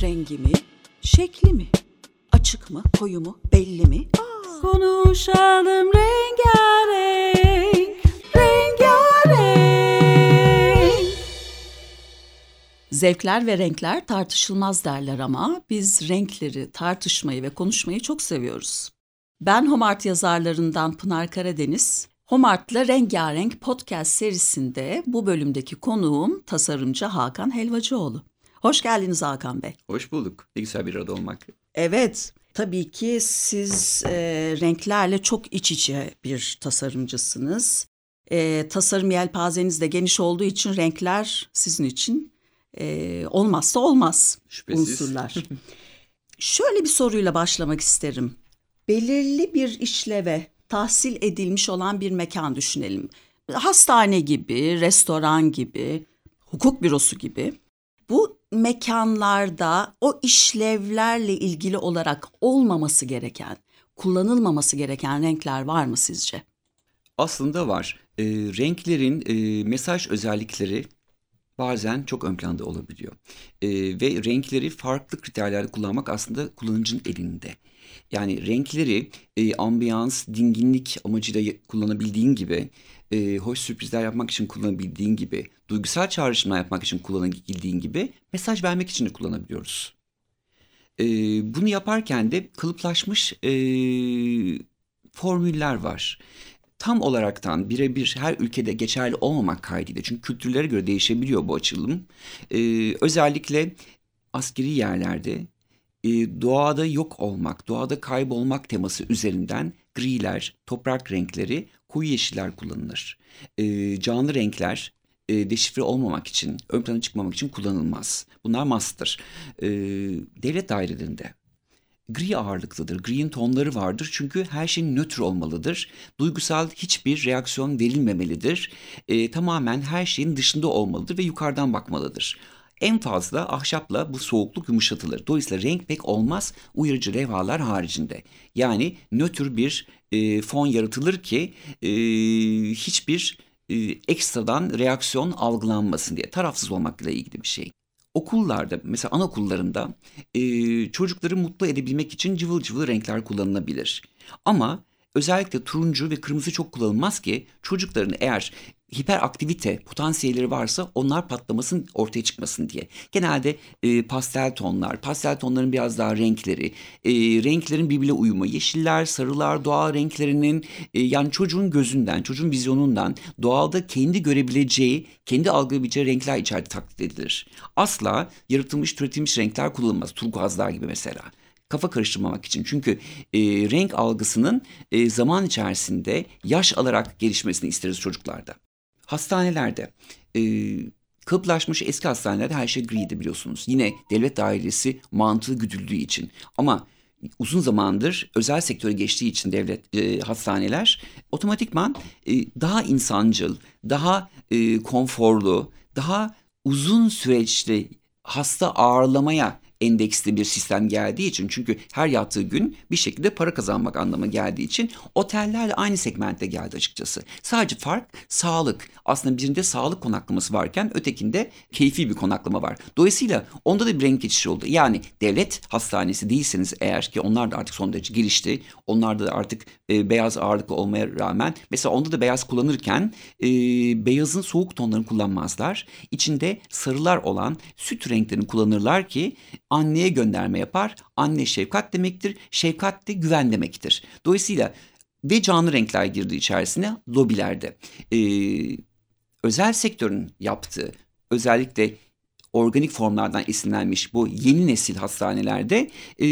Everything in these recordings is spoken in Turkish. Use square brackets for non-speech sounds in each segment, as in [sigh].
rengi mi, şekli mi? Açık mı, koyu mu, belli mi? Konuşalım rengarenk, rengarenk. Zevkler ve renkler tartışılmaz derler ama biz renkleri tartışmayı ve konuşmayı çok seviyoruz. Ben Homart yazarlarından Pınar Karadeniz. Homart'la Rengarenk podcast serisinde bu bölümdeki konuğum tasarımcı Hakan Helvacıoğlu. Hoş geldiniz Hakan Bey. Hoş bulduk. Ne güzel bir arada olmak. Evet, tabii ki siz e, renklerle çok iç içe bir tasarımcısınız. E, tasarım yelpazeniz de geniş olduğu için renkler sizin için e, olmazsa olmaz Şüphesiz. unsurlar. [laughs] Şöyle bir soruyla başlamak isterim. Belirli bir işleve tahsil edilmiş olan bir mekan düşünelim. Hastane gibi, restoran gibi, hukuk bürosu gibi. Mekanlarda o işlevlerle ilgili olarak olmaması gereken, kullanılmaması gereken renkler var mı sizce? Aslında var. E, renklerin e, mesaj özellikleri bazen çok ön planda olabiliyor. E, ve renkleri farklı kriterlerde kullanmak aslında kullanıcının elinde. Yani renkleri e, ambiyans, dinginlik amacıyla kullanabildiğin gibi, e, hoş sürprizler yapmak için kullanabildiğin gibi, duygusal çağrışımlar yapmak için kullanabildiğin gibi mesaj vermek için de kullanabiliyoruz. E, bunu yaparken de kalıplaşmış e, formüller var. Tam olaraktan birebir her ülkede geçerli olmamak kaydıyla çünkü kültürlere göre değişebiliyor bu açılım. E, özellikle askeri yerlerde e, doğada yok olmak, doğada kaybolmak teması üzerinden griler, toprak renkleri, koyu yeşiller kullanılır. E, canlı renkler e, deşifre olmamak için, ön plana çıkmamak için kullanılmaz. Bunlar master. E, devlet dairelerinde gri ağırlıklıdır. Gri'nin tonları vardır çünkü her şey nötr olmalıdır. Duygusal hiçbir reaksiyon verilmemelidir. E, tamamen her şeyin dışında olmalıdır ve yukarıdan bakmalıdır. En fazla ahşapla bu soğukluk yumuşatılır. Dolayısıyla renk pek olmaz uyarıcı levhalar haricinde. Yani nötr bir e, fon yaratılır ki e, hiçbir e, ekstradan reaksiyon algılanmasın diye. Tarafsız olmakla ilgili bir şey. Okullarda mesela anaokullarında e, çocukları mutlu edebilmek için cıvıl cıvıl renkler kullanılabilir. Ama özellikle turuncu ve kırmızı çok kullanılmaz ki çocukların eğer hiperaktivite potansiyelleri varsa onlar patlamasın ortaya çıkmasın diye. Genelde e, pastel tonlar, pastel tonların biraz daha renkleri, e, renklerin birbirine uyumu, yeşiller, sarılar, doğa renklerinin e, yani çocuğun gözünden, çocuğun vizyonundan doğada kendi görebileceği, kendi algılayabileceği renkler içeride taklit edilir. Asla yaratılmış, türetilmiş renkler kullanılmaz. Turkuazlar gibi mesela kafa karıştırmamak için. Çünkü e, renk algısının e, zaman içerisinde yaş alarak gelişmesini isteriz çocuklarda. Hastanelerde e, kalıplaşmış eski hastanelerde her şey griydi biliyorsunuz. Yine devlet dairesi mantığı güdüldüğü için. Ama uzun zamandır özel sektöre geçtiği için devlet e, hastaneler otomatikman e, daha insancıl, daha e, konforlu, daha uzun süreçli hasta ağırlamaya endeksli bir sistem geldiği için çünkü her yattığı gün bir şekilde para kazanmak anlamı geldiği için otellerle aynı segmentte geldi açıkçası. Sadece fark sağlık. Aslında birinde sağlık konaklaması varken ötekinde keyfi bir konaklama var. Dolayısıyla onda da bir renk geçişi oldu. Yani devlet hastanesi değilseniz eğer ki onlar da artık son derece gelişti. Onlar da artık e, beyaz ağırlıklı olmaya rağmen mesela onda da beyaz kullanırken e, beyazın soğuk tonlarını kullanmazlar. İçinde sarılar olan süt renklerini kullanırlar ki anneye gönderme yapar. Anne şefkat demektir. Şefkat de güven demektir. Dolayısıyla ve canlı renkler girdi içerisine lobilerde. Ee, özel sektörün yaptığı özellikle organik formlardan esinlenmiş bu yeni nesil hastanelerde e,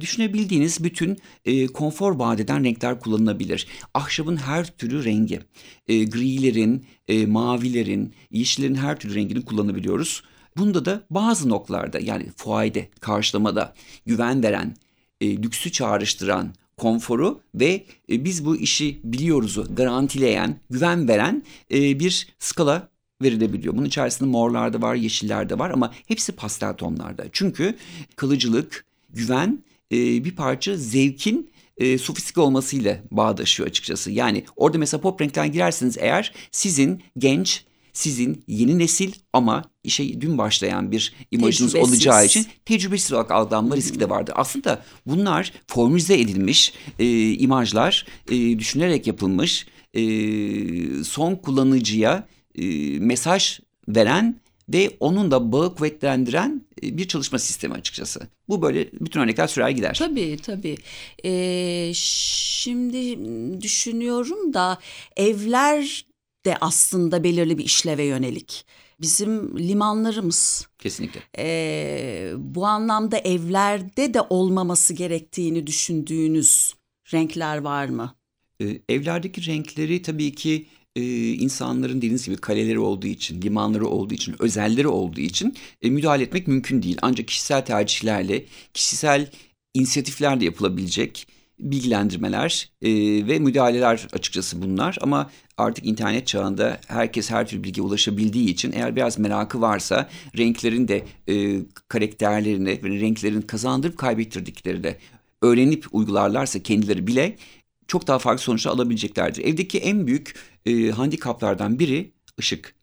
düşünebildiğiniz bütün e, konfor vaat eden renkler kullanılabilir. Ahşabın her türlü rengi, e, grilerin, e, mavilerin, yeşillerin her türlü rengini kullanabiliyoruz. Bunda da bazı noktalarda yani fuayde, karşılamada güven veren, e, lüksü çağrıştıran, konforu ve e, biz bu işi biliyoruzu garantileyen, güven veren e, bir skala verilebiliyor. Bunun içerisinde morlarda var, yeşillerde var ama hepsi pastel tonlarda. Çünkü kalıcılık, güven e, bir parça zevkin e, sofistik olmasıyla bağdaşıyor açıkçası. Yani orada mesela pop renkler girerseniz eğer sizin genç, sizin yeni nesil ama işe dün başlayan bir imajınız Tecrübesiz. olacağı için tecrübesiz olarak algılanma riski de vardır. Aslında bunlar formülize edilmiş e, imajlar, e, düşünerek yapılmış, e, son kullanıcıya e, mesaj veren ve onun da bağı kuvvetlendiren e, bir çalışma sistemi açıkçası. Bu böyle bütün örnekler sürer gider. Tabii tabii. Ee, şimdi düşünüyorum da evler de aslında belirli bir işleve yönelik. Bizim limanlarımız Kesinlikle. ee, bu anlamda evlerde de olmaması gerektiğini düşündüğünüz renkler var mı? E, evlerdeki renkleri tabii ki e, insanların dediğiniz gibi kaleleri olduğu için, limanları olduğu için, özelleri olduğu için e, müdahale etmek mümkün değil. Ancak kişisel tercihlerle, kişisel inisiyatiflerle yapılabilecek bilgilendirmeler e, ve müdahaleler açıkçası bunlar. Ama artık internet çağında herkes her türlü bilgiye ulaşabildiği için eğer biraz merakı varsa renklerin de e, karakterlerini renklerin kazandırıp kaybettirdikleri de öğrenip uygularlarsa kendileri bile çok daha farklı sonuçlar alabileceklerdir. Evdeki en büyük e, handikaplardan biri ışık.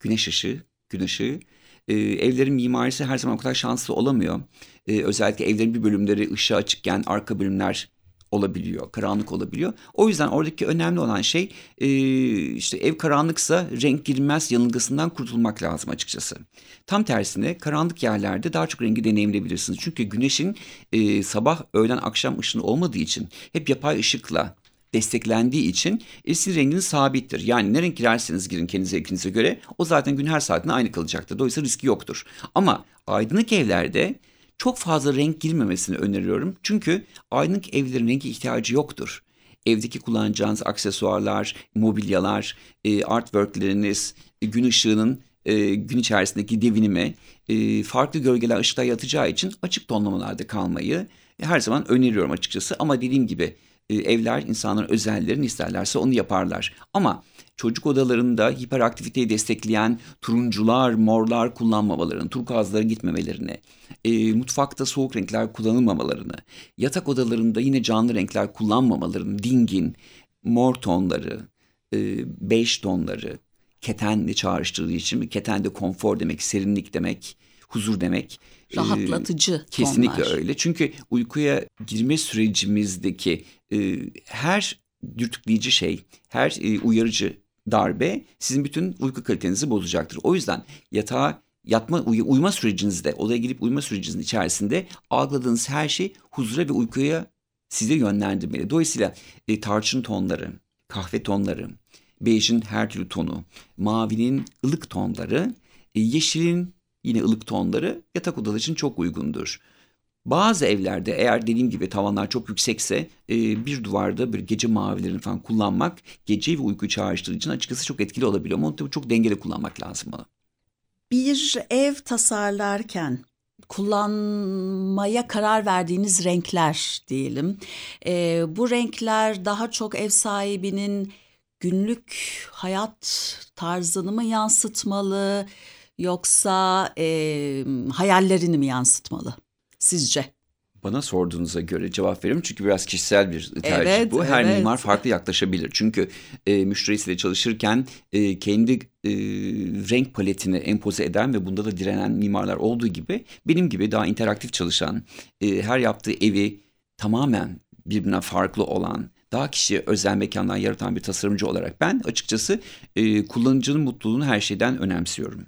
Güneş ışığı, gün ışığı. E, evlerin mimarisi her zaman o kadar şanslı olamıyor. E, özellikle evlerin bir bölümleri ışığı açıkken arka bölümler olabiliyor, karanlık olabiliyor. O yüzden oradaki önemli olan şey e, işte ev karanlıksa renk girilmez yanılgısından kurtulmak lazım açıkçası. Tam tersine karanlık yerlerde daha çok rengi deneyimleyebilirsiniz. Çünkü güneşin e, sabah, öğlen, akşam ışını olmadığı için hep yapay ışıkla desteklendiği için e, sizin renginiz sabittir. Yani ne renk girerseniz girin kendi zevkinize göre o zaten gün her saatinde aynı kalacaktır. Dolayısıyla riski yoktur. Ama aydınlık evlerde çok fazla renk girmemesini öneriyorum. Çünkü aydınlık evlerin rengi ihtiyacı yoktur. Evdeki kullanacağınız aksesuarlar, mobilyalar, e, artworkleriniz, e, gün ışığının e, gün içerisindeki devinime e, farklı gölgeler ışıklar yatacağı için açık tonlamalarda kalmayı her zaman öneriyorum açıkçası. Ama dediğim gibi e, evler insanların özellerini isterlerse onu yaparlar. Ama çocuk odalarında hiperaktiviteyi destekleyen turuncular, morlar kullanmamalarını, turkuazlara gitmemelerini, e, mutfakta soğuk renkler kullanılmamalarını, yatak odalarında yine canlı renkler kullanmamalarını, dingin, mor tonları, e, bej tonları, ketenle çağrıştırdığı için, keten de konfor demek, serinlik demek, huzur demek. E, Rahatlatıcı Kesinlikle tonlar. öyle. Çünkü uykuya girme sürecimizdeki e, her dürtükleyici şey, her e, uyarıcı darbe sizin bütün uyku kalitenizi bozacaktır. O yüzden yatağa yatma uy- uyuma sürecinizde, odaya girip uyuma sürecinizin içerisinde algıladığınız her şey huzura ve uykuya size yönlendirmeli. Dolayısıyla e, tarçın tonları, kahve tonları, bejin her türlü tonu, mavinin ılık tonları, e, yeşilin yine ılık tonları yatak odaları için çok uygundur. Bazı evlerde eğer dediğim gibi tavanlar çok yüksekse e, bir duvarda bir gece mavilerini falan kullanmak gece ve uyku çağrıştırdığı için açıkçası çok etkili olabiliyor. Ama tabii çok dengeli kullanmak lazım bunu. Bir ev tasarlarken kullanmaya karar verdiğiniz renkler diyelim. Ee, bu renkler daha çok ev sahibinin günlük hayat tarzını mı yansıtmalı yoksa e, hayallerini mi yansıtmalı sizce? Bana sorduğunuza göre cevap veririm çünkü biraz kişisel bir tercih Evet, bu. Her evet. mimar farklı yaklaşabilir. Çünkü e, müşterisiyle çalışırken e, kendi e, renk paletini empoze eden ve bunda da direnen mimarlar olduğu gibi benim gibi daha interaktif çalışan, e, her yaptığı evi tamamen birbirinden farklı olan, daha kişiye özel mekanlar yaratan bir tasarımcı olarak ben açıkçası e, kullanıcının mutluluğunu her şeyden önemsiyorum.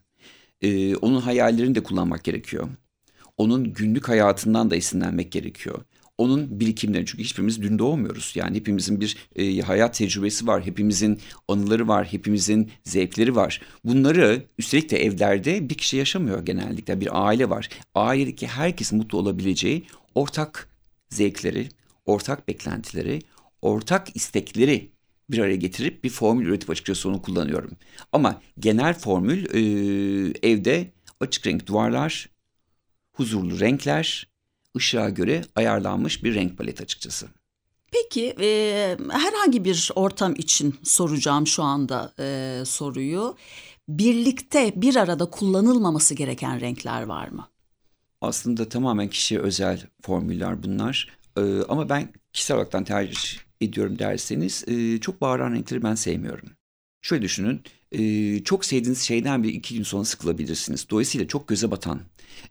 E, onun hayallerini de kullanmak gerekiyor. Onun günlük hayatından da esinlenmek gerekiyor. Onun birikimleri çünkü hiçbirimiz dün doğmuyoruz. Yani hepimizin bir e, hayat tecrübesi var. Hepimizin anıları var. Hepimizin zevkleri var. Bunları üstelik de evlerde bir kişi yaşamıyor genellikle. Bir aile var. Ailedeki herkesin mutlu olabileceği ortak zevkleri, ortak beklentileri, ortak istekleri bir araya getirip bir formül üretip açıkçası onu kullanıyorum. Ama genel formül e, evde açık renk duvarlar, huzurlu renkler, ışığa göre ayarlanmış bir renk paleti açıkçası. Peki e, herhangi bir ortam için soracağım şu anda e, soruyu. Birlikte bir arada kullanılmaması gereken renkler var mı? Aslında tamamen kişiye özel formüller bunlar. Ee, ama ben kişisel olarak tercih ediyorum derseniz e, çok bağıran renkleri ben sevmiyorum. Şöyle düşünün. e, çok sevdiğiniz şeyden bir iki gün sonra sıkılabilirsiniz. Dolayısıyla çok göze batan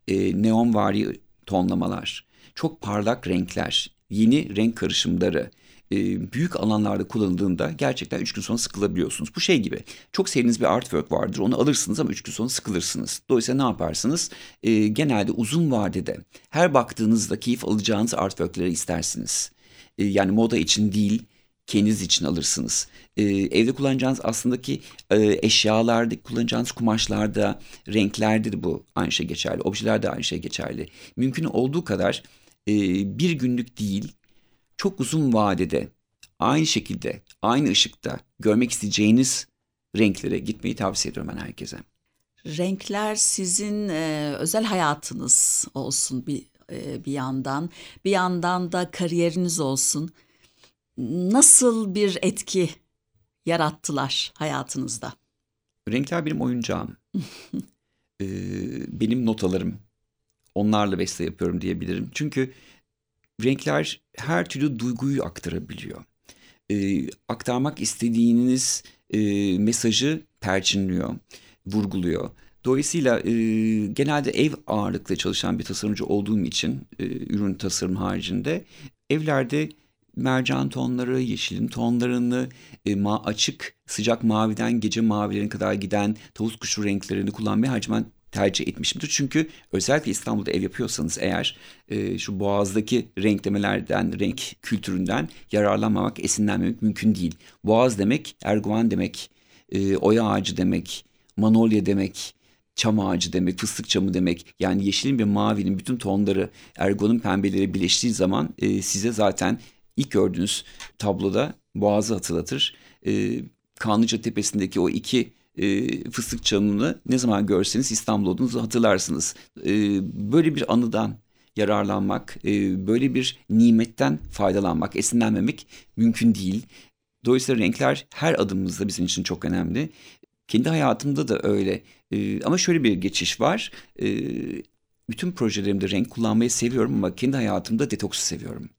e, neonvari tonlamalar, çok parlak renkler, yeni renk karışımları e, büyük alanlarda kullanıldığında gerçekten üç gün sonra sıkılabiliyorsunuz. Bu şey gibi çok sevdiğiniz bir artwork vardır onu alırsınız ama üç gün sonra sıkılırsınız. Dolayısıyla ne yaparsınız? E, genelde uzun vadede her baktığınızda keyif alacağınız artworkleri istersiniz. E, yani moda için değil kendiniz için alırsınız. Ee, evde kullanacağınız aslında ki e, eşyalarda kullanacağınız kumaşlarda, renklerde de bu aynı şey geçerli. Objelerde de aynı şey geçerli. Mümkün olduğu kadar e, bir günlük değil, çok uzun vadede aynı şekilde, aynı ışıkta görmek isteyeceğiniz renklere gitmeyi tavsiye ediyorum ben herkese. Renkler sizin e, özel hayatınız olsun bir e, bir yandan, bir yandan da kariyeriniz olsun. Nasıl bir etki yarattılar hayatınızda? Renkler benim oyuncağım. [laughs] Ee, benim notalarım. Onlarla beste yapıyorum diyebilirim. Çünkü renkler her türlü duyguyu aktarabiliyor. Ee, aktarmak istediğiniz e, mesajı perçinliyor, vurguluyor. Dolayısıyla e, genelde ev ağırlıklı çalışan bir tasarımcı olduğum için e, ürün tasarım haricinde evlerde mercan tonları, yeşilin tonlarını, e, ma açık sıcak maviden gece mavilerine kadar giden tavus kuşu renklerini kullanmayı her zaman tercih etmişimdir. Çünkü özellikle İstanbul'da ev yapıyorsanız eğer e, şu boğazdaki renklemelerden, renk kültüründen yararlanmamak, esinlenmemek mümkün değil. Boğaz demek, erguvan demek, e, oya ağacı demek, manolya demek, çam ağacı demek, fıstık çamı demek. Yani yeşilin ve mavinin bütün tonları ergonun pembeleri birleştiği zaman e, size zaten ilk gördüğünüz tabloda boğazı hatırlatır. E, Kanlıca Tepesi'ndeki o iki e, fıstık çamını ne zaman görseniz İstanbul olduğunuzu hatırlarsınız. E, böyle bir anıdan yararlanmak, e, böyle bir nimetten faydalanmak, esinlenmemek mümkün değil. Dolayısıyla renkler her adımımızda bizim için çok önemli. Kendi hayatımda da öyle. E, ama şöyle bir geçiş var. E, bütün projelerimde renk kullanmayı seviyorum ama kendi hayatımda detoksu seviyorum.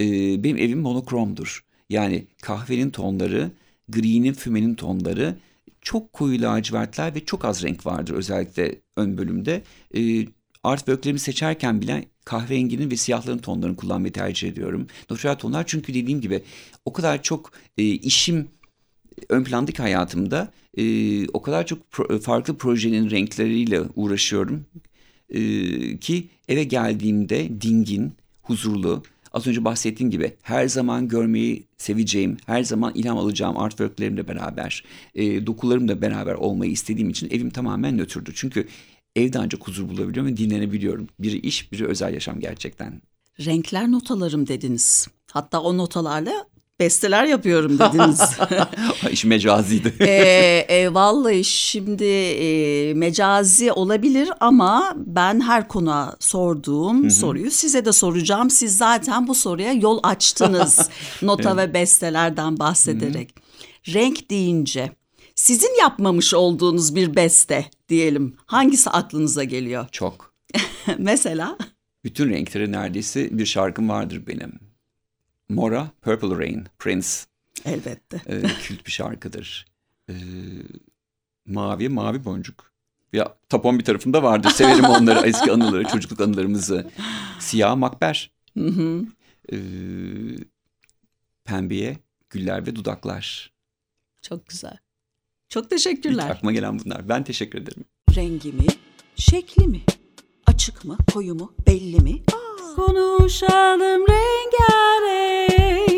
E, benim evim monokromdur. Yani kahvenin tonları, gri'nin, fümenin tonları çok koyu lacivertler ve çok az renk vardır özellikle ön bölümde. E, artworklerimi seçerken bile kahverenginin ve siyahların tonlarını kullanmayı tercih ediyorum. Natural tonlar çünkü dediğim gibi o kadar çok e, işim ön plandaki hayatımda e, o kadar çok pro, farklı projenin renkleriyle uğraşıyorum e, ki eve geldiğimde dingin, huzurlu, az önce bahsettiğim gibi her zaman görmeyi seveceğim, her zaman ilham alacağım artworklerimle beraber, e, dokularımla beraber olmayı istediğim için evim tamamen nötrdü. Çünkü evde ancak huzur bulabiliyorum ve dinlenebiliyorum. Biri iş, biri özel yaşam gerçekten. Renkler notalarım dediniz. Hatta o notalarla besteler yapıyorum dediniz. [laughs] [laughs] İş mecaziydi. e, e, vallahi şimdi e, mecazi olabilir ama ben her konuğa sorduğum Hı-hı. soruyu size de soracağım. Siz zaten bu soruya yol açtınız [laughs] nota ve bestelerden bahsederek. Hı-hı. Renk deyince sizin yapmamış olduğunuz bir beste diyelim. Hangisi aklınıza geliyor? Çok. Mesela? Bütün renkleri neredeyse bir şarkım vardır benim. Mora, Purple Rain, Prince. Elbette. E, kült bir şarkıdır. E, mavi, Mavi Boncuk. Ya tapon bir tarafında vardır. Severim onları, eski anıları, çocukluk anılarımızı. Siyah Makber. Hı hı. E, pembeye Güller ve Dudaklar. Çok güzel. Çok teşekkürler. İlk aklıma gelen bunlar. Ben teşekkür ederim. Rengi mi? Şekli mi? Açık mı? Koyu mu? Belli mi? Aa. Konuşalım rengarenk.